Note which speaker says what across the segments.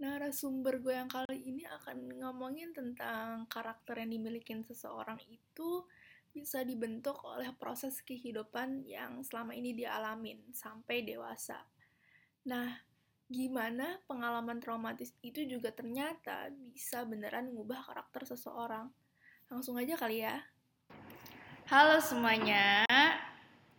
Speaker 1: Narasumber gue yang kali ini akan ngomongin tentang karakter yang dimiliki seseorang itu bisa dibentuk oleh proses kehidupan yang selama ini dia alamin sampai dewasa. Nah, gimana pengalaman traumatis itu juga ternyata bisa beneran mengubah karakter seseorang. Langsung aja kali ya. Halo semuanya,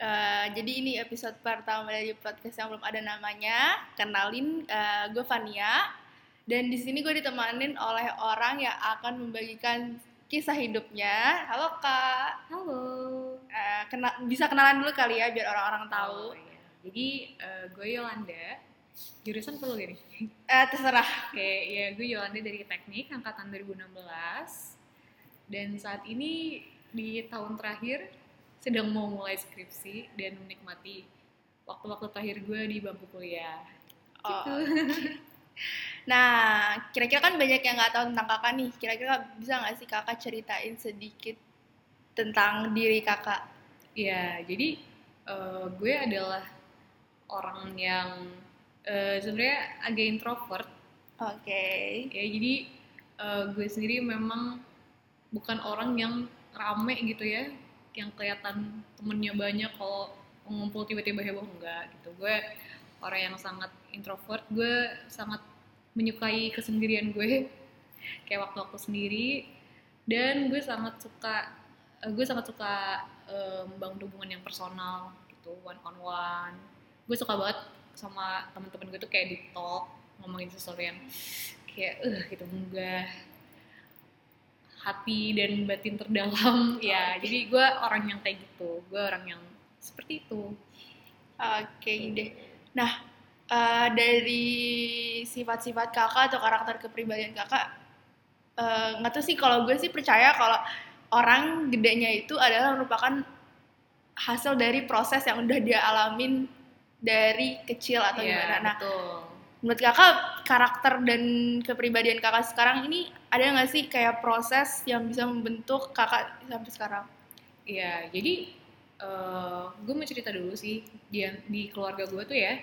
Speaker 1: Uh, jadi ini episode pertama dari podcast yang belum ada namanya. Kenalin, uh, gue Fania. Dan di sini gue ditemanin oleh orang yang akan membagikan kisah hidupnya. Halo kak.
Speaker 2: Halo.
Speaker 1: Uh, kena bisa kenalan dulu kali ya biar orang-orang tahu.
Speaker 2: Oh, iya. Jadi uh, gue Yolanda. Jurusan perlu gini?
Speaker 1: Uh, terserah.
Speaker 2: Oke, okay, ya gue Yolanda dari Teknik angkatan 2016. Dan saat ini di tahun terakhir sedang mau mulai skripsi dan menikmati waktu-waktu terakhir gue di bangku kuliah.
Speaker 1: Oh. Gitu. nah, kira-kira kan banyak yang nggak tahu tentang kakak nih. Kira-kira bisa nggak sih kakak ceritain sedikit tentang diri kakak?
Speaker 2: Ya, jadi uh, gue adalah orang yang uh, sebenarnya agak introvert.
Speaker 1: Oke. Okay.
Speaker 2: Ya, jadi uh, gue sendiri memang bukan orang yang rame gitu ya yang kelihatan temennya banyak kalau ngumpul tiba-tiba heboh enggak gitu gue orang yang sangat introvert gue sangat menyukai kesendirian gue. Kayak waktu-waktu sendiri. Dan gue sangat suka eh, gue sangat suka um, membangun hubungan yang personal gitu one on one. Gue suka banget sama teman-teman gue tuh kayak di talk ngomongin sesuatu yang kayak eh uh, gitu enggak. Hati dan batin terdalam. Ya jadi gue orang yang kayak gitu. Gue orang yang seperti itu.
Speaker 1: Oke okay, deh nah uh, dari sifat-sifat kakak atau karakter kepribadian kakak eh, nggak uh, tahu sih. Kalau gue sih percaya kalau orang gedenya itu adalah merupakan hasil dari proses yang udah dia alamin dari kecil atau yeah, gimana. Nah
Speaker 2: betul.
Speaker 1: menurut kakak karakter dan kepribadian kakak sekarang ini ada nggak sih kayak proses yang bisa membentuk kakak sampai sekarang?
Speaker 2: Iya, jadi uh, gue mau cerita dulu sih di, di keluarga gue tuh ya,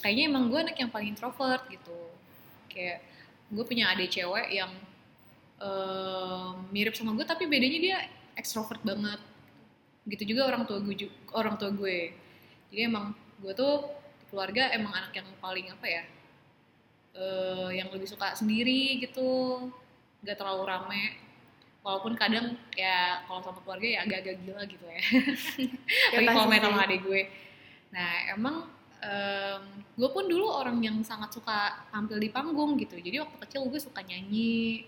Speaker 2: kayaknya emang gue anak yang paling introvert gitu. Kayak gue punya adik cewek yang uh, mirip sama gue tapi bedanya dia ekstrovert banget. Gitu juga orang tua gue orang tua gue. Jadi emang gue tuh keluarga emang anak yang paling apa ya uh, yang lebih suka sendiri gitu nggak terlalu rame walaupun kadang ya kalau sama keluarga ya agak-agak gila gitu ya, lagi kalau main sama adik gue. Nah emang um, gue pun dulu orang yang sangat suka tampil di panggung gitu. Jadi waktu kecil gue suka nyanyi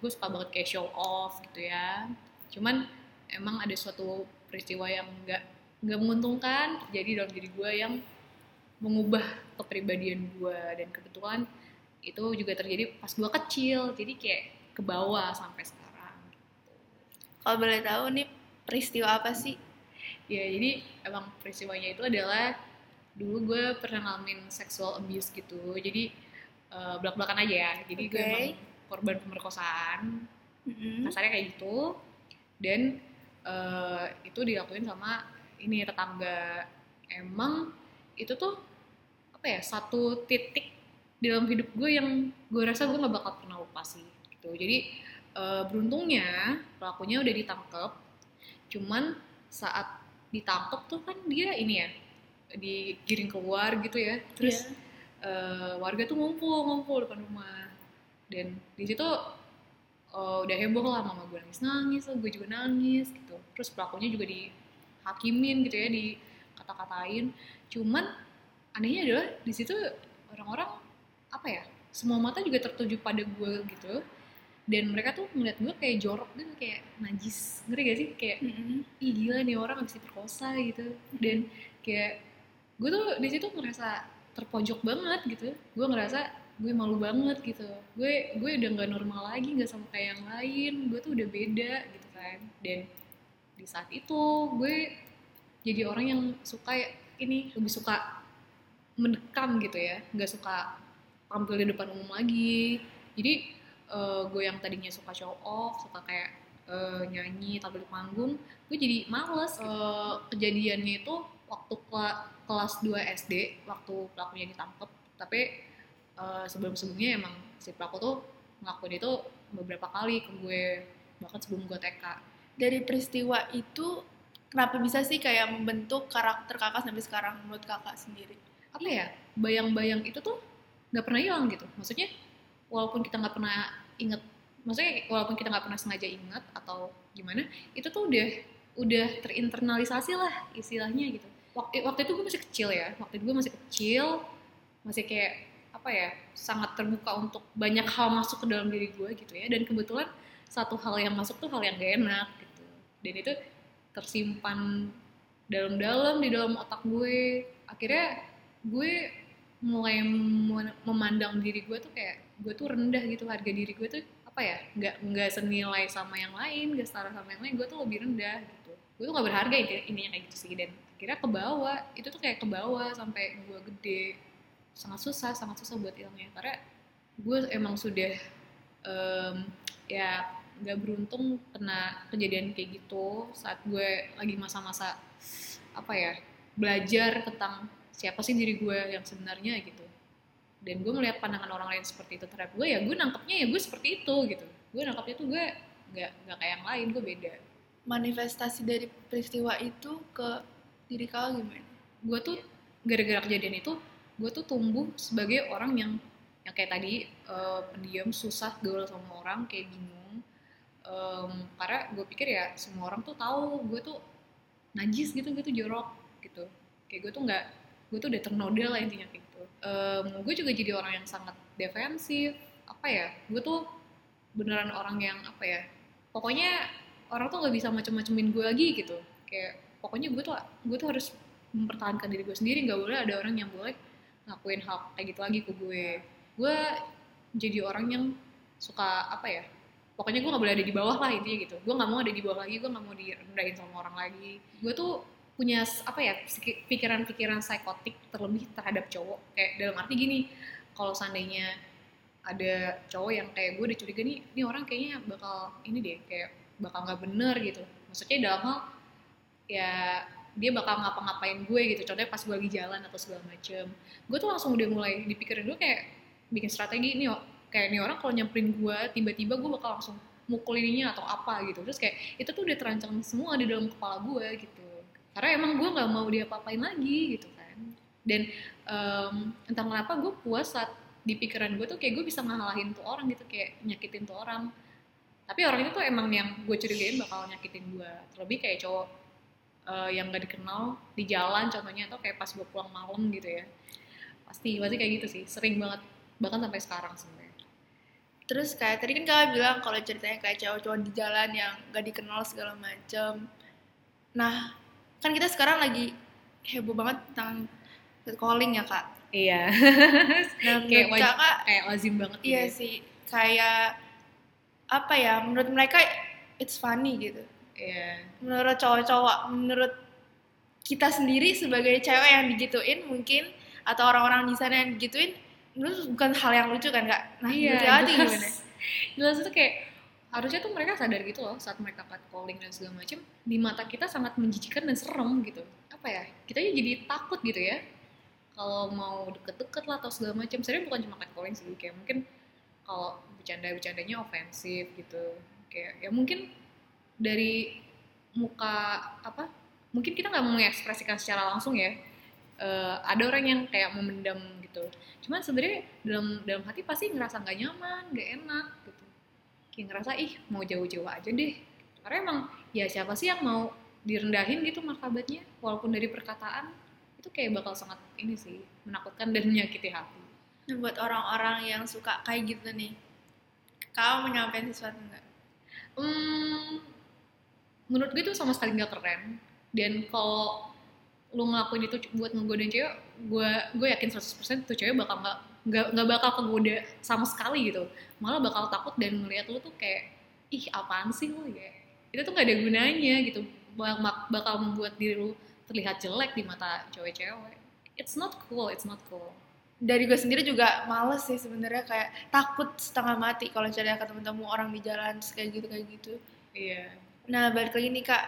Speaker 2: gue suka banget kayak show off gitu ya. Cuman emang ada suatu peristiwa yang nggak nggak menguntungkan terjadi dalam diri gue yang mengubah kepribadian gue. Dan kebetulan itu juga terjadi pas gue kecil. Jadi kayak ke bawah sampai sekarang
Speaker 1: kalau boleh tahu nih peristiwa apa sih?
Speaker 2: Ya jadi emang peristiwanya itu adalah dulu gue pernah ngalamin sexual abuse gitu. Jadi uh, belak belakan aja ya. Jadi okay. gue emang korban pemerkosaan. Mm-hmm. kasarnya kayak gitu. Dan uh, itu dilakuin sama ini tetangga. Emang itu tuh apa ya satu titik di dalam hidup gue yang gue rasa gue nggak bakal pernah lupa sih gitu. Jadi uh, beruntungnya pelakunya udah ditangkap cuman saat ditangkap tuh kan dia ini ya digiring keluar gitu ya. Terus yeah. Iya. uh, warga tuh ngumpul ngumpul depan rumah. Dan di situ uh, udah heboh lah mama gue nangis nangis gue juga nangis gitu. Terus pelakunya juga dihakimin gitu ya di kata-katain cuman anehnya adalah di situ orang-orang apa ya semua mata juga tertuju pada gue gitu dan mereka tuh ngeliat gue kayak jorok dan kayak najis. Ngeri gak sih? Kayak mm-hmm. ih gila nih orang habis diperkosa gitu. Dan kayak gue tuh di situ ngerasa terpojok banget gitu. Gue ngerasa gue malu banget gitu. Gue gue udah nggak normal lagi nggak sama kayak yang lain. Gue tuh udah beda gitu kan. Dan di saat itu gue jadi orang yang suka ini lebih suka mendekam gitu ya. Nggak suka tampil di depan umum lagi. Jadi uh, gue yang tadinya suka show off suka kayak uh, nyanyi tampil di panggung gue jadi males uh, kejadiannya itu waktu kelas 2 SD waktu pelakunya ditangkap tapi uh, sebelum-sebelumnya emang si pelaku tuh ngelakuin itu beberapa kali ke gue bahkan sebelum gue TK
Speaker 1: dari peristiwa itu kenapa bisa sih kayak membentuk karakter kakak sampai sekarang menurut kakak sendiri?
Speaker 2: Apa ya bayang-bayang itu tuh nggak pernah hilang gitu. Maksudnya walaupun kita nggak pernah inget maksudnya walaupun kita nggak pernah sengaja ingat atau gimana itu tuh udah udah terinternalisasi lah istilahnya gitu. Waktu waktu itu gue masih kecil ya waktu itu gue masih kecil masih kayak apa ya sangat terbuka untuk banyak hal masuk ke dalam diri gue gitu ya. Dan kebetulan satu hal yang masuk tuh hal yang gak enak gitu. Dan itu tersimpan dalam-dalam di dalam otak gue. Akhirnya gue mulai memandang diri gue tuh kayak gue tuh rendah gitu harga diri gue tuh apa ya nggak nggak senilai sama yang lain nggak setara sama yang lain gue tuh lebih rendah gitu. Gue tuh gak berharga yang kayak gitu sih dan akhirnya ke bawah itu tuh kayak ke bawah sampai gue gede. Sangat susah sangat susah buat hilangnya. Karena gue emang sudah um, ya nggak beruntung kena kejadian kayak gitu saat gue lagi masa-masa apa ya belajar tentang siapa sih diri gue yang sebenarnya gitu. Dan gue melihat pandangan orang lain seperti itu terhadap gue ya gue nangkepnya ya gue seperti itu gitu. Gue nangkepnya tuh gue nggak nggak kayak yang lain gue beda.
Speaker 1: Manifestasi dari peristiwa itu ke diri kau gimana?
Speaker 2: Gue tuh gara-gara kejadian itu gue tuh tumbuh sebagai orang yang yang kayak tadi uh, pendiam susah gaul sama orang kayak bingung. Um, karena gue pikir ya semua orang tuh tahu gue tuh najis gitu gue tuh jorok gitu. Kayak gue tuh nggak gue tuh udah ternoda lah intinya kayak gitu. Um, gue juga jadi orang yang sangat defensif apa ya gue tuh beneran orang yang apa ya pokoknya orang tuh nggak bisa macem-macemin gue lagi gitu. Kayak pokoknya gue tuh gue tuh harus mempertahankan diri gue sendiri nggak boleh ada orang yang boleh ngakuin hal kayak gitu lagi ke gue. Gue jadi orang yang suka apa ya pokoknya gue nggak boleh ada di bawah lah intinya gitu. Gue nggak mau ada di bawah lagi gue nggak mau direndahin sama orang lagi. Gue tuh punya apa ya pikiran-pikiran psikotik terlebih terhadap cowok. Kayak dalam arti gini kalau seandainya ada cowok yang kayak gue udah nih ini orang kayaknya bakal ini deh kayak bakal nggak bener gitu. Maksudnya dalam hal ya dia bakal ngapa-ngapain gue gitu. Contohnya pas gue lagi jalan atau segala macem. Gue tuh langsung udah mulai dipikirin gue kayak bikin strategi nih kayak nih orang kalau nyamperin gue tiba-tiba gue bakal langsung mukul ininya atau apa gitu. Terus kayak itu tuh udah terancam semua di dalam kepala gue gitu karena emang gue nggak mau dia papain lagi gitu kan. Dan um, entah kenapa gue puas saat di pikiran gue tuh kayak gue bisa ngalahin tuh orang gitu kayak nyakitin tuh orang. Tapi orang itu tuh emang yang gue curigain bakal nyakitin gue terlebih kayak cowok uh, yang gak dikenal di jalan contohnya atau kayak pas gue pulang malam gitu ya. Pasti pasti kayak gitu sih. Sering banget bahkan sampai sekarang sebenarnya.
Speaker 1: Terus kayak tadi kan kalian bilang kalau ceritanya kayak cowok-cowok di jalan yang gak dikenal segala macam nah kan kita sekarang lagi heboh banget tentang calling ya kak.
Speaker 2: Iya.
Speaker 1: Nah kayak kakak
Speaker 2: kayak lazim banget
Speaker 1: iya gitu. sih. Kayak apa ya menurut mereka it's funny gitu.
Speaker 2: Iya.
Speaker 1: Menurut cowok-cowok menurut kita sendiri sebagai cewek yang digituin mungkin atau orang-orang di sana yang digituin menurut bukan hal yang lucu kan kak?
Speaker 2: Nah iya, jelas, gimana? jelas itu kayak harusnya tuh mereka sadar gitu loh saat mereka calling dan segala macam di mata kita sangat menjijikan dan serem gitu. Apa ya kita jadi takut gitu ya. Kalau mau deket-deket lah atau segala macam sebenarnya bukan cuma calling sih kayak mungkin kalau bercanda-bercandanya ofensif gitu. Kayak ya mungkin dari muka apa mungkin kita nggak mau mengekspresikan secara langsung ya. Uh, ada orang yang kayak memendam gitu. Cuman sebenarnya dalam dalam hati pasti ngerasa nggak nyaman nggak enak gitu kayak ngerasa ih mau jauh-jauh aja deh. Karena emang ya siapa sih yang mau direndahin gitu martabatnya? Walaupun dari perkataan itu kayak bakal sangat ini sih menakutkan dan menyakiti hati.
Speaker 1: Nah, buat orang-orang yang suka kayak gitu nih kau menyampaikan sesuatu nggak?
Speaker 2: Hmm, menurut gue itu sama sekali nggak keren. Dan kalau lu ngelakuin itu buat ngegodain cewek gue gue yakin 100% tuh cewek bakal nggak nggak nggak bakal kegoda sama sekali gitu. Malah bakal takut dan melihat lu tuh kayak ih apaan sih lu ya? Itu tuh nggak ada gunanya gitu. Bakal membuat diri lu terlihat jelek di mata cewek-cewek. It's not cool it's not cool.
Speaker 1: Dari gue sendiri juga males sih sebenarnya kayak takut setengah mati kalau misalnya ketemu-temu orang di jalan kayak gitu kayak gitu.
Speaker 2: Iya.
Speaker 1: Nah balik lagi nih kak.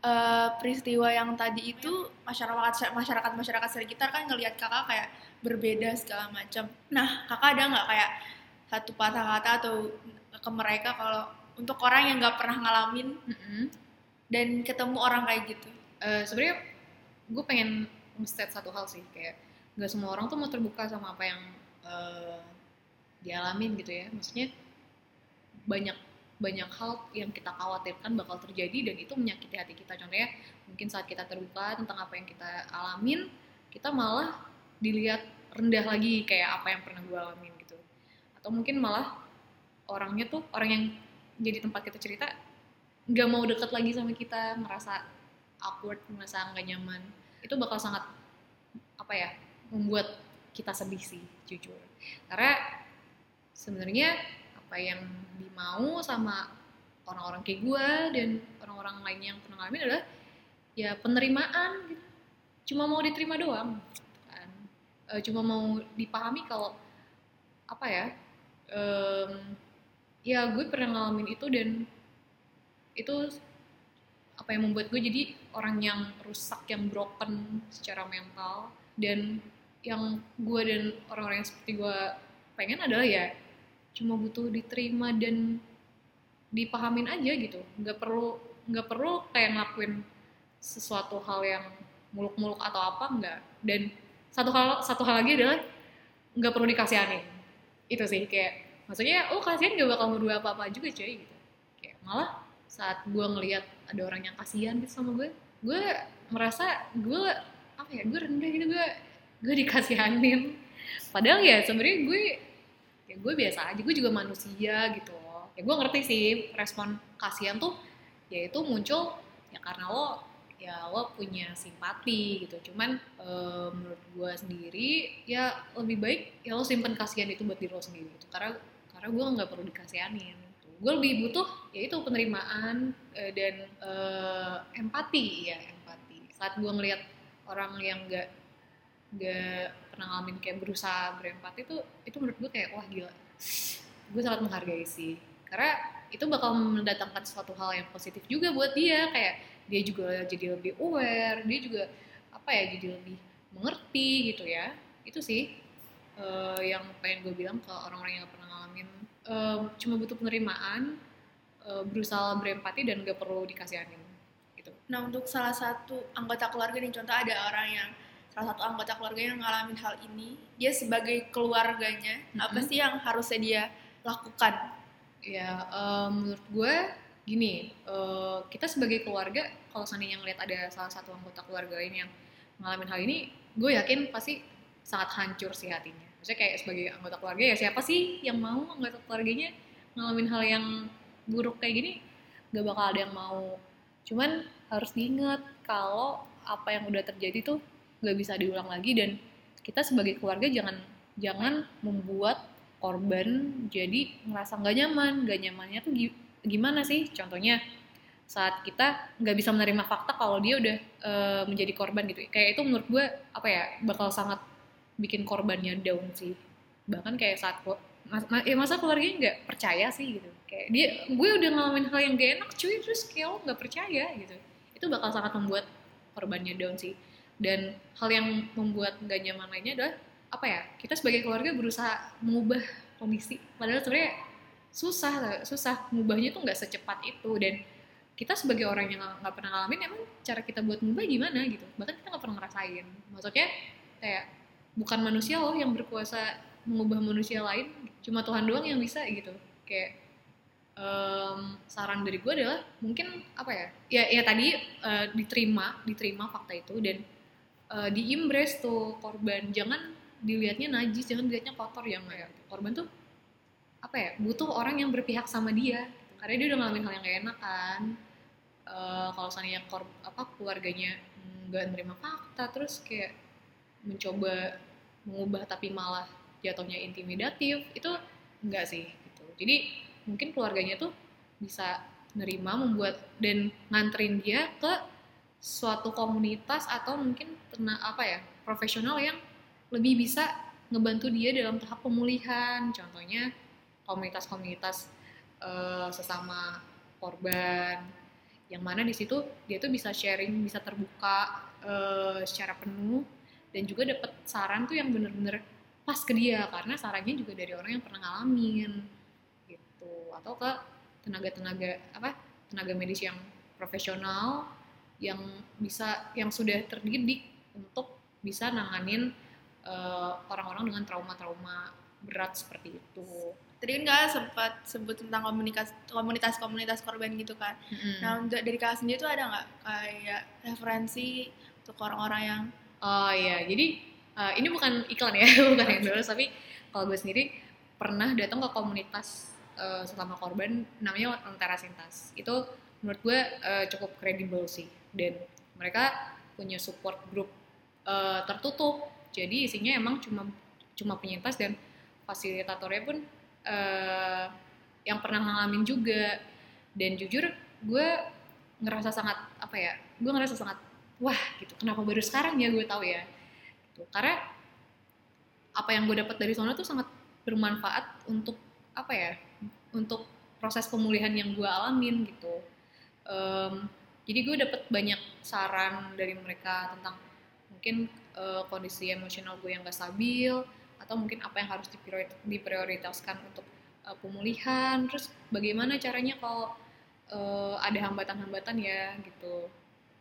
Speaker 1: Uh, peristiwa yang tadi itu masyarakat masyarakat masyarakat sekitar kan ngelihat kakak kayak berbeda segala macam. Nah kakak ada nggak kayak satu patah kata atau ke mereka kalau untuk orang yang nggak pernah ngalamin
Speaker 2: mm -hmm.
Speaker 1: dan ketemu orang kayak gitu?
Speaker 2: Uh, sebenarnya gue pengen set satu hal sih kayak nggak semua orang tuh mau terbuka sama apa yang uh, dialamin gitu ya. Maksudnya banyak banyak hal yang kita khawatirkan bakal terjadi dan itu menyakiti hati kita. Contohnya mungkin saat kita terbuka tentang apa yang kita alamin kita malah dilihat rendah lagi kayak apa yang pernah gue alamin gitu. Atau mungkin malah orangnya tuh orang yang jadi tempat kita cerita nggak mau deket lagi sama kita merasa awkward merasa nggak nyaman. Itu bakal sangat apa ya membuat kita sedih sih jujur. Karena sebenarnya apa yang dimau sama orang-orang kayak gue dan orang-orang lainnya yang pernah ngalamin adalah ya penerimaan gitu. Cuma mau diterima doang e, cuma mau dipahami kalau apa ya um, ya gue pernah ngalamin itu dan itu apa yang membuat gue jadi orang yang rusak yang broken secara mental. Dan yang gue dan orang-orang yang seperti gue pengen adalah ya cuma butuh diterima dan dipahamin aja gitu. Nggak perlu nggak perlu kayak ngelakuin sesuatu hal yang muluk-muluk atau apa enggak dan satu hal satu hal lagi adalah nggak perlu dikasihanin itu sih kayak maksudnya oh kasihan gak bakal dua apa-apa juga cuy gitu. Kayak malah saat gue ngelihat ada orang yang kasihan gitu sama gue gue merasa gue apa ya gue rendah gitu gue gue dikasihanin. Padahal ya sebenarnya gue ya gue biasa aja gue juga manusia gitu loh. Ya gue ngerti sih respon kasihan tuh ya itu muncul ya karena lo ya lo punya simpati gitu. Cuman e, menurut gue sendiri ya lebih baik ya lo simpen kasihan itu buat diri lo sendiri gitu. Karena karena gue nggak perlu dikasihanin gitu. gue lebih butuh yaitu penerimaan e, dan e, empati. Ya empati. Saat gue ngelihat orang yang nggak nggak pernah ngalamin kayak berusaha berempati itu itu menurut gue kayak wah gila. Gue sangat menghargai sih. Karena itu bakal mendatangkan suatu hal yang positif juga buat dia. Kayak dia juga jadi lebih aware dia juga apa ya jadi lebih mengerti gitu ya. Itu sih uh, yang pengen gue bilang ke orang-orang yang gak pernah ngalamin. Uh, cuma butuh penerimaan uh, berusaha berempati dan gak perlu dikasihanin gitu.
Speaker 1: Nah untuk salah satu anggota keluarga nih contoh ada orang yang salah satu anggota keluarga yang ngalamin hal ini dia sebagai keluarganya mm-hmm. apa sih yang harusnya dia lakukan?
Speaker 2: Ya um, menurut gue gini uh, kita sebagai keluarga kalau seandainya ngeliat ada salah satu anggota keluarga ini yang ngalamin hal ini gue yakin pasti sangat hancur sih hatinya. Maksudnya kayak sebagai anggota keluarga ya siapa sih yang mau anggota keluarganya ngalamin hal yang buruk kayak gini? Gak bakal ada yang mau. Cuman harus diingat kalau apa yang udah terjadi tuh nggak bisa diulang lagi dan kita sebagai keluarga jangan jangan membuat korban jadi ngerasa nggak nyaman. Nggak nyamannya tuh gimana sih? Contohnya saat kita nggak bisa menerima fakta kalau dia udah e, menjadi korban gitu kayak itu menurut gue apa ya bakal sangat bikin korbannya down sih. Bahkan kayak saat mas, ya masa keluarganya nggak percaya sih gitu. Kayak dia gue udah ngalamin hal yang gak enak cuy terus kayak nggak percaya gitu. Itu bakal sangat membuat korbannya down sih. Dan hal yang membuat nggak nyaman lainnya adalah apa ya kita sebagai keluarga berusaha mengubah kondisi. Padahal sebenarnya susah susah mengubahnya tuh nggak secepat itu. Dan kita sebagai orang yang nggak pernah ngalamin emang cara kita buat mengubah gimana gitu? Bahkan kita nggak pernah ngerasain. Maksudnya kayak bukan manusia loh yang berkuasa mengubah manusia lain cuma Tuhan doang yang bisa gitu. Kayak um, saran dari gue adalah mungkin apa ya? Ya ya tadi uh, diterima diterima fakta itu dan uh, diimbres tuh korban. Jangan dilihatnya najis jangan dilihatnya kotor ya ya korban tuh apa ya butuh orang yang berpihak sama dia karena dia udah ngalamin hal yang gak enak kan. Uh, kalau seandainya kor apa keluarganya nggak menerima fakta terus kayak mencoba mengubah tapi malah jatuhnya intimidatif itu enggak sih gitu. Jadi mungkin keluarganya tuh bisa nerima membuat dan nganterin dia ke suatu komunitas atau mungkin kena apa ya profesional yang lebih bisa ngebantu dia dalam tahap pemulihan. Contohnya komunitas-komunitas uh, sesama korban yang mana di situ dia tuh bisa sharing bisa terbuka uh, secara penuh dan juga dapat saran tuh yang bener-bener pas ke dia karena sarannya juga dari orang yang pernah ngalamin gitu atau ke tenaga-tenaga apa tenaga medis yang profesional yang bisa yang sudah terdidik untuk bisa nanganin uh, orang-orang dengan trauma-trauma berat seperti itu.
Speaker 1: Tadi kan kak sempat sebut tentang komunitas komunitas-komunitas korban gitu kan. Mm-hmm. Nah untuk dari kak sendiri tuh ada nggak kayak referensi untuk orang-orang yang
Speaker 2: Oh iya, jadi uh, ini bukan iklan ya, bukan yang dulu, tapi kalau gue sendiri pernah datang ke komunitas uh, sesama korban namanya Lentera Sintas. Itu menurut gue uh, cukup kredibel sih, dan mereka punya support group uh, tertutup. Jadi isinya emang cuma cuma penyintas dan fasilitatornya pun uh, yang pernah ngalamin juga. Dan jujur gue ngerasa sangat apa ya? Gue ngerasa sangat wah gitu kenapa baru sekarang ya gue tahu ya gitu. karena apa yang gue dapat dari sana tuh sangat bermanfaat untuk apa ya untuk proses pemulihan yang gue alamin gitu um, jadi gue dapat banyak saran dari mereka tentang mungkin uh, kondisi emosional gue yang gak stabil atau mungkin apa yang harus diprioritaskan untuk uh, pemulihan terus bagaimana caranya kalau uh, ada hambatan-hambatan ya gitu.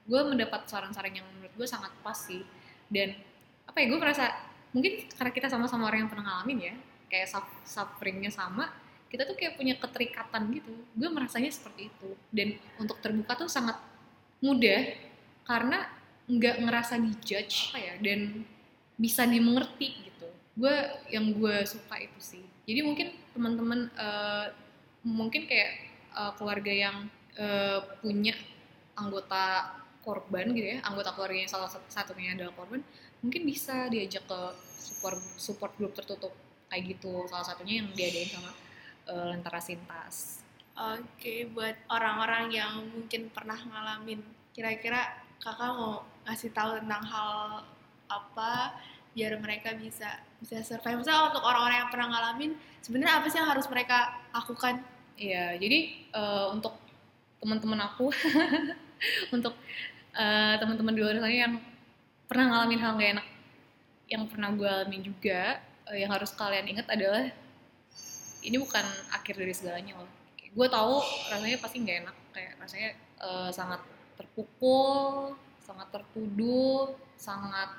Speaker 2: Gue mendapat saran-saran yang menurut gue sangat pas sih. Dan apa ya gue merasa mungkin karena kita sama-sama orang yang pernah ngalamin ya kayak sufferingnya sama kita tuh kayak punya keterikatan gitu. Gue merasanya seperti itu. Dan untuk terbuka tuh sangat mudah karena nggak ngerasa dijudge apa ya dan bisa dimengerti gue yang gue suka itu sih. Jadi mungkin teman-teman uh, mungkin kayak uh, keluarga yang uh, punya anggota korban gitu ya anggota keluarganya salah satunya adalah korban mungkin bisa diajak ke support support group tertutup kayak gitu. Salah satunya yang diadain sama uh, Lentera Sintas.
Speaker 1: Oke, okay, buat orang-orang yang mungkin pernah ngalamin, kira-kira kakak mau ngasih tahu tentang hal apa biar mereka bisa bisa survive. Misalnya untuk orang-orang yang pernah ngalamin, sebenarnya apa sih yang harus mereka lakukan?
Speaker 2: Iya, jadi uh, untuk teman-teman aku, untuk uh, teman-teman di luar sana yang pernah ngalamin hal gak enak yang pernah gue alami juga uh, yang harus kalian ingat adalah ini bukan akhir dari segalanya loh gue tahu rasanya pasti nggak enak kayak rasanya uh, sangat terpukul sangat tertuduh sangat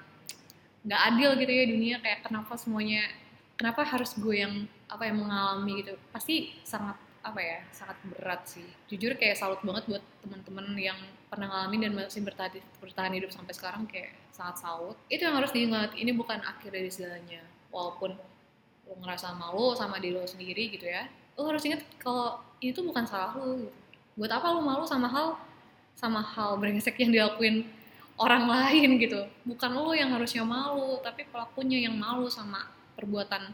Speaker 2: nggak adil gitu ya dunia kayak kenapa semuanya kenapa harus gue yang apa yang mengalami gitu. Pasti sangat apa ya sangat berat sih. Jujur kayak salut banget buat teman-teman yang pernah ngalamin dan masih bertahan, bertahan hidup sampai sekarang kayak sangat salut. Itu yang harus diingat ini bukan akhir dari segalanya. Walaupun lo ngerasa malu sama diri lo sendiri gitu ya lo harus ingat kalau ini tuh bukan salah lo gitu. buat apa lo malu sama hal sama hal brengsek yang dilakuin orang lain gitu. Bukan lo yang harusnya malu tapi pelakunya yang malu sama perbuatan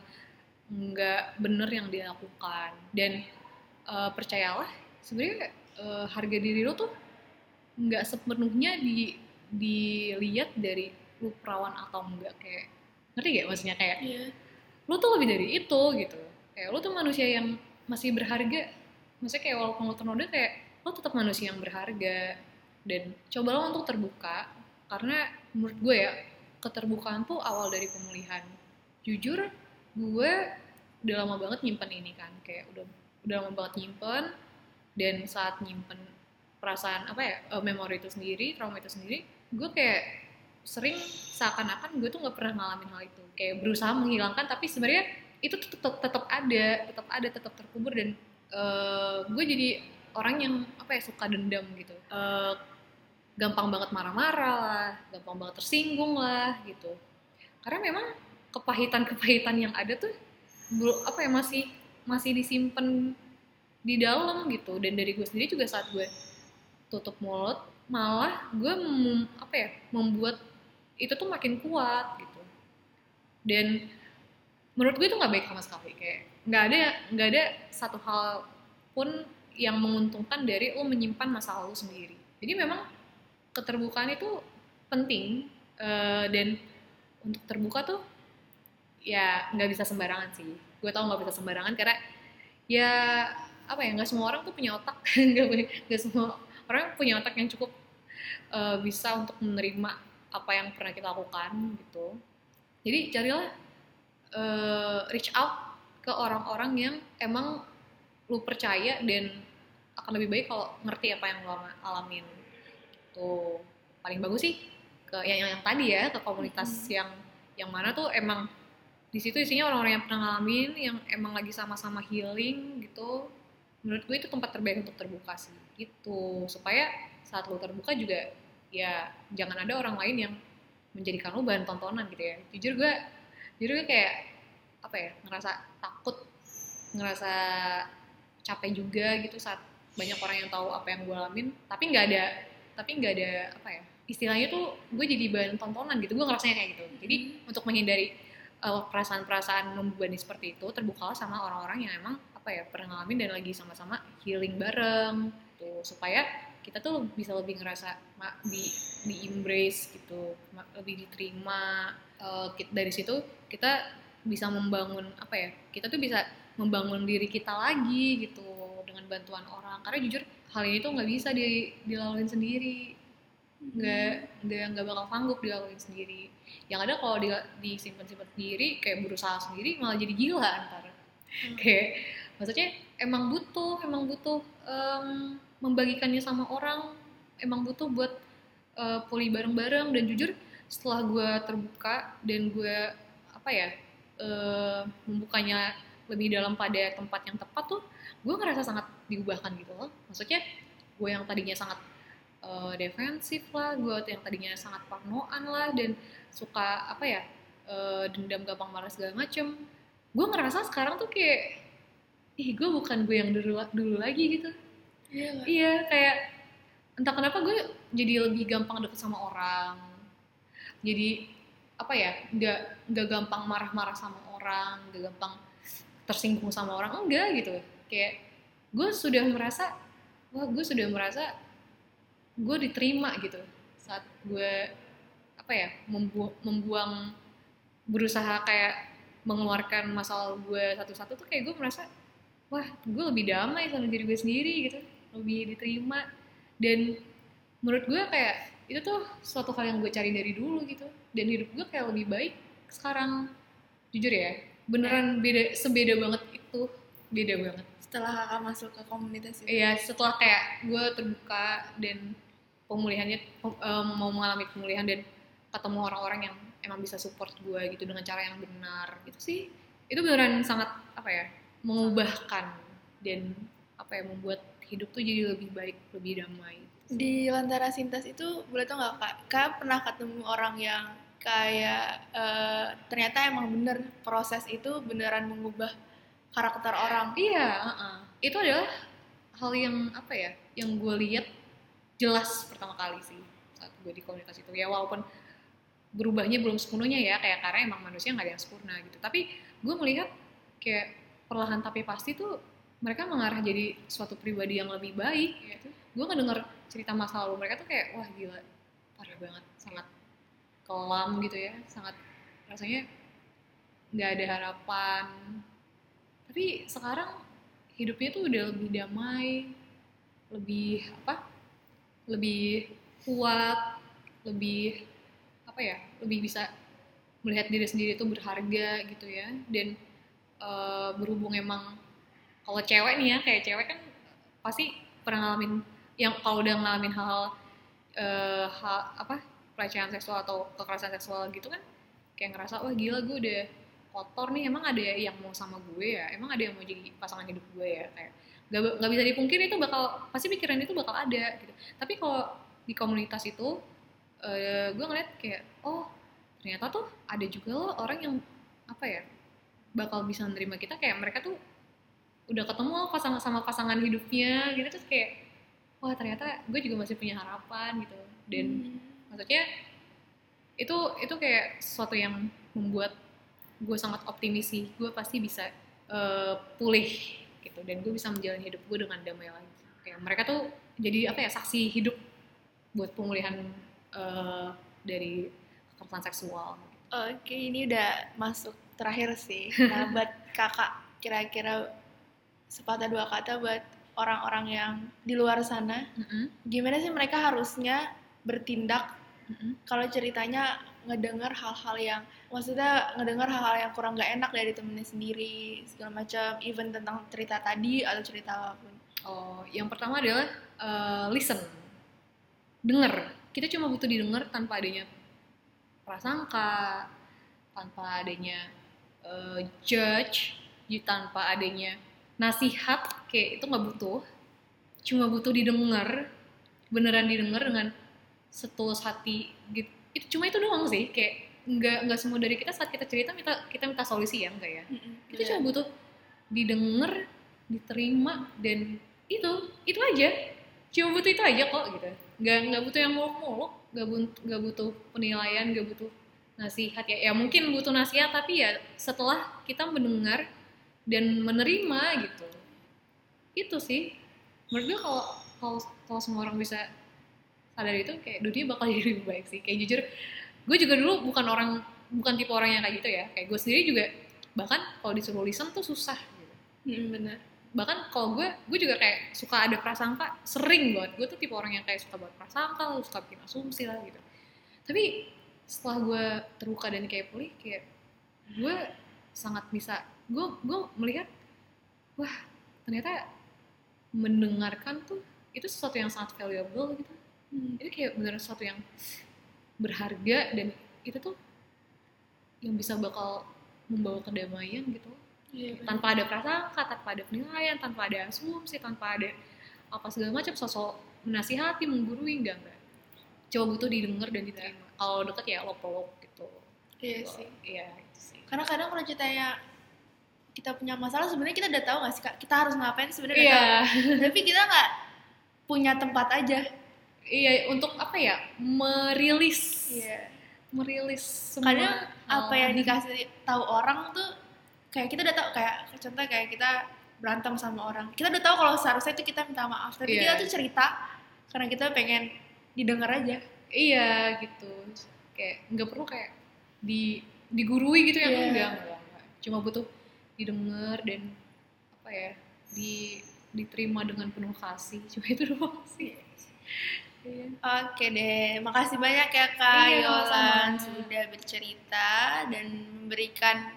Speaker 2: nggak bener yang dilakukan. Dan uh, percayalah sebenarnya uh, harga diri lo tuh nggak sepenuhnya di dilihat dari lu perawan atau enggak kayak ngerti gak maksudnya kayak yeah. lu tuh lebih dari itu gitu. Kayak lu tuh manusia yang masih berharga. Maksudnya kayak walaupun lu ternoda kayak lu tetap manusia yang berharga dan cobalah untuk terbuka karena menurut gue ya keterbukaan tuh awal dari pemulihan. Jujur gue udah lama banget nyimpen ini kan kayak udah udah lama banget nyimpen dan saat nyimpen perasaan apa ya uh, memori itu sendiri trauma itu sendiri gue kayak sering seakan-akan gue tuh nggak pernah ngalamin hal itu. Kayak berusaha menghilangkan tapi sebenarnya itu tetap tetap ada tetap ada tetap terkubur dan uh, gue jadi orang yang apa ya suka dendam gitu. Uh, gampang banget marah-marah lah gampang banget tersinggung lah gitu. Karena memang kepahitan-kepahitan yang ada tuh apa ya masih masih disimpan di dalam gitu. Dan dari gue sendiri juga saat gue tutup mulut malah gue mem, apa ya membuat itu tuh makin kuat gitu. Dan menurut gue itu nggak baik sama sekali. Kayak nggak ada nggak ada satu hal pun yang menguntungkan dari lo menyimpan masa lalu sendiri. Jadi memang keterbukaan itu penting uh, dan untuk terbuka tuh ya nggak bisa sembarangan sih. Gue tau nggak bisa sembarangan karena ya apa ya nggak semua orang tuh punya otak. Nggak semua orang punya otak yang cukup uh, bisa untuk menerima apa yang pernah kita lakukan gitu. Jadi carilah uh, reach out ke orang-orang yang emang lu percaya dan akan lebih baik kalau ngerti apa yang lu alamin tuh paling bagus sih ke yang yang, yang tadi ya ke komunitas hmm. yang yang mana tuh emang di situ isinya orang-orang yang pernah ngalamin yang emang lagi sama-sama healing gitu. Menurut gue itu tempat terbaik untuk terbuka sih gitu. Supaya saat lo terbuka juga ya jangan ada orang lain yang menjadikan lo bahan tontonan gitu ya. Jujur gue jujur gue kayak apa ya ngerasa takut ngerasa capek juga gitu saat banyak orang yang tahu apa yang gue alamin. Tapi nggak ada tapi nggak ada apa ya istilahnya tuh gue jadi bahan tontonan gitu gue ngerasanya kayak gitu. Jadi hmm. untuk menghindari uh, perasaan-perasaan membebani seperti itu terbuka sama orang-orang yang emang apa ya pernah ngalamin dan lagi sama-sama healing bareng tuh supaya kita tuh bisa lebih ngerasa di di embrace gitu lebih diterima. Uh, dari situ kita bisa membangun apa ya kita tuh bisa membangun diri kita lagi gitu dengan bantuan orang. Karena jujur hal ini tuh nggak bisa di dilaluin sendiri. Nggak nggak nggak bakal sanggup dilakuin sendiri. Yang ada kalau di disimpan simpan sendiri kayak berusaha sendiri malah jadi gila antar. Hmm. kayak maksudnya emang butuh emang butuh um, membagikannya sama orang. Emang butuh buat uh, pulih bareng-bareng. Dan jujur setelah gue terbuka dan gue apa ya uh, membukanya lebih dalam pada tempat yang tepat tuh gue ngerasa sangat diubahkan gitu loh. Maksudnya gue yang tadinya sangat uh, defensif lah gue yang tadinya sangat parnoan lah dan suka apa ya uh, dendam gampang marah segala macem. Gue ngerasa sekarang tuh kayak ih gue bukan gue yang dulu dulu lagi gitu. Iya iya kayak entah kenapa gue jadi lebih gampang deket sama orang. Jadi apa ya nggak nggak gampang marah-marah sama orang nggak gampang tersinggung sama orang enggak gitu. Kayak gue sudah merasa wah gue sudah merasa gue diterima gitu saat gue apa ya membu membuang berusaha kayak mengeluarkan masalah gue satu-satu tuh kayak gue merasa wah gue lebih damai sama diri gue sendiri gitu lebih diterima. Dan menurut gue kayak itu tuh suatu hal yang gue cari dari dulu gitu. Dan hidup gue kayak lebih baik sekarang. Jujur ya beneran beda sebeda banget itu beda banget.
Speaker 1: Setelah kakak masuk ke komunitas itu?
Speaker 2: Iya setelah kayak gue terbuka dan pemulihannya um, mau mengalami pemulihan dan ketemu orang-orang yang emang bisa support gue gitu dengan cara yang benar gitu sih itu beneran sangat apa ya mengubahkan dan apa ya membuat hidup tuh jadi lebih baik lebih damai.
Speaker 1: Di Lantara Sintas itu boleh tau nggak kak? Kak pernah ketemu orang yang kayak uh, ternyata emang bener proses itu beneran mengubah karakter orang
Speaker 2: iya uh -uh. itu adalah hal yang apa ya yang gue lihat jelas pertama kali sih saat gue di komunitas itu ya walaupun berubahnya belum sepenuhnya ya kayak karena emang manusia nggak ada yang sempurna gitu tapi gue melihat kayak perlahan tapi pasti tuh mereka mengarah jadi suatu pribadi yang lebih baik gitu. gue ngedenger cerita masa lalu mereka tuh kayak wah gila parah banget sangat kelam gitu ya sangat rasanya nggak ada harapan. Tapi sekarang hidupnya tuh udah lebih damai lebih apa? Lebih kuat lebih apa ya? Lebih bisa melihat diri sendiri itu berharga gitu ya. Dan uh, berhubung emang kalau cewek nih ya kayak cewek kan pasti pernah ngalamin yang kalau udah ngalamin hal-hal uh, hal, apa pelecehan seksual atau kekerasan seksual gitu kan kayak ngerasa wah gila gue udah kotor nih emang ada yang mau sama gue ya? Emang ada yang mau jadi pasangan hidup gue ya? Kayak gak, gak bisa dipungkiri itu bakal pasti pikiran itu bakal ada gitu. Tapi kalau di komunitas itu uh, gue ngeliat kayak oh ternyata tuh ada juga loh orang yang apa ya bakal bisa menerima kita. Kayak mereka tuh udah ketemu pasangan sama pasangan hidupnya gitu terus kayak wah ternyata gue juga masih punya harapan gitu. Dan hmm. Maksudnya itu itu kayak sesuatu yang membuat gue sangat optimis sih. Gue pasti bisa uh, pulih gitu. Dan gue bisa menjalani hidup gue dengan damai lagi. Kayak mereka tuh jadi apa ya saksi hidup buat pemulihan uh, dari kekerasan seksual.
Speaker 1: Oke ini udah masuk terakhir sih. Nah buat kakak kira-kira sepatah dua kata buat orang-orang yang di luar sana. Mm -hmm. gimana sih mereka harusnya bertindak. Kalau ceritanya ngedengar hal-hal yang maksudnya ngedengar hal-hal yang kurang nggak enak dari temennya sendiri segala macam even tentang cerita tadi atau cerita apa pun.
Speaker 2: Oh yang pertama adalah uh, listen. Denger. Kita cuma butuh didengar tanpa adanya prasangka tanpa adanya uh, judge tanpa adanya nasihat kayak itu nggak butuh. Cuma butuh didengar beneran didengar dengan setulus hati gitu. Itu cuma itu doang sih kayak nggak nggak semua dari kita saat kita cerita kita kita minta solusi ya enggak ya? Mm-hmm. kita yeah. cuma butuh didengar diterima dan itu itu aja. Cuma butuh itu aja kok gitu. Nggak nggak butuh yang muluk-muluk nggak butuh nggak butuh penilaian nggak butuh nasihat ya. Ya mungkin butuh nasihat tapi ya setelah kita mendengar dan menerima gitu. Itu sih. Menurut gue kalau kalau kalau semua orang bisa sadar itu kayak dunia bakal jadi lebih baik sih. Kayak jujur gue juga dulu bukan orang bukan tipe orang yang kayak gitu ya. Kayak gue sendiri juga bahkan kalau disuruh listen tuh susah gitu.
Speaker 1: Hmm, bener
Speaker 2: bahkan kalau gue gue juga kayak suka ada prasangka sering banget. Gue tuh tipe orang yang kayak suka buat prasangka suka bikin asumsi lah gitu. Tapi setelah gue terbuka dan kayak pulih kayak gue sangat bisa gue gue melihat wah ternyata mendengarkan tuh itu sesuatu yang sangat valuable gitu hmm. itu kayak beneran sesuatu yang berharga dan itu tuh yang bisa bakal membawa kedamaian gitu. Yeah, iya, tanpa ada prasangka tanpa ada penilaian tanpa ada asumsi tanpa ada apa segala macam sosok menasihati menggurui enggak enggak. Coba butuh didengar dan diterima. Yeah. kalau deket ya lo peluk gitu.
Speaker 1: Iya yeah, sih.
Speaker 2: Iya sih.
Speaker 1: Karena kadang kalau ceritanya kita punya masalah sebenarnya kita udah tahu gak sih kak kita harus ngapain sebenarnya
Speaker 2: yeah.
Speaker 1: tapi kita nggak punya tempat aja
Speaker 2: iya untuk apa ya? Merilis.
Speaker 1: Iya.
Speaker 2: merilis semua
Speaker 1: kadang apa yang dikasih tahu orang tuh kayak kita udah tahu kayak contoh kayak kita berantem sama orang. Kita udah tahu kalau seharusnya itu kita minta maaf tapi yeah. kita tuh cerita karena kita pengen didengar aja.
Speaker 2: Iya gitu. Kayak nggak perlu kayak di digurui gitu ya yeah. enggak, enggak enggak. Cuma butuh didengar dan apa ya di diterima dengan penuh kasih. Cuma itu doang sih
Speaker 1: Iya. Oke deh, makasih banyak ya Kak iya, Yolan sudah bercerita dan memberikan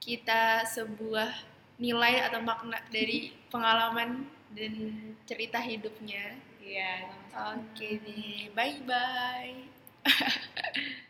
Speaker 1: kita sebuah nilai atau makna dari pengalaman dan cerita hidupnya.
Speaker 2: Iya.
Speaker 1: Oke deh, bye bye.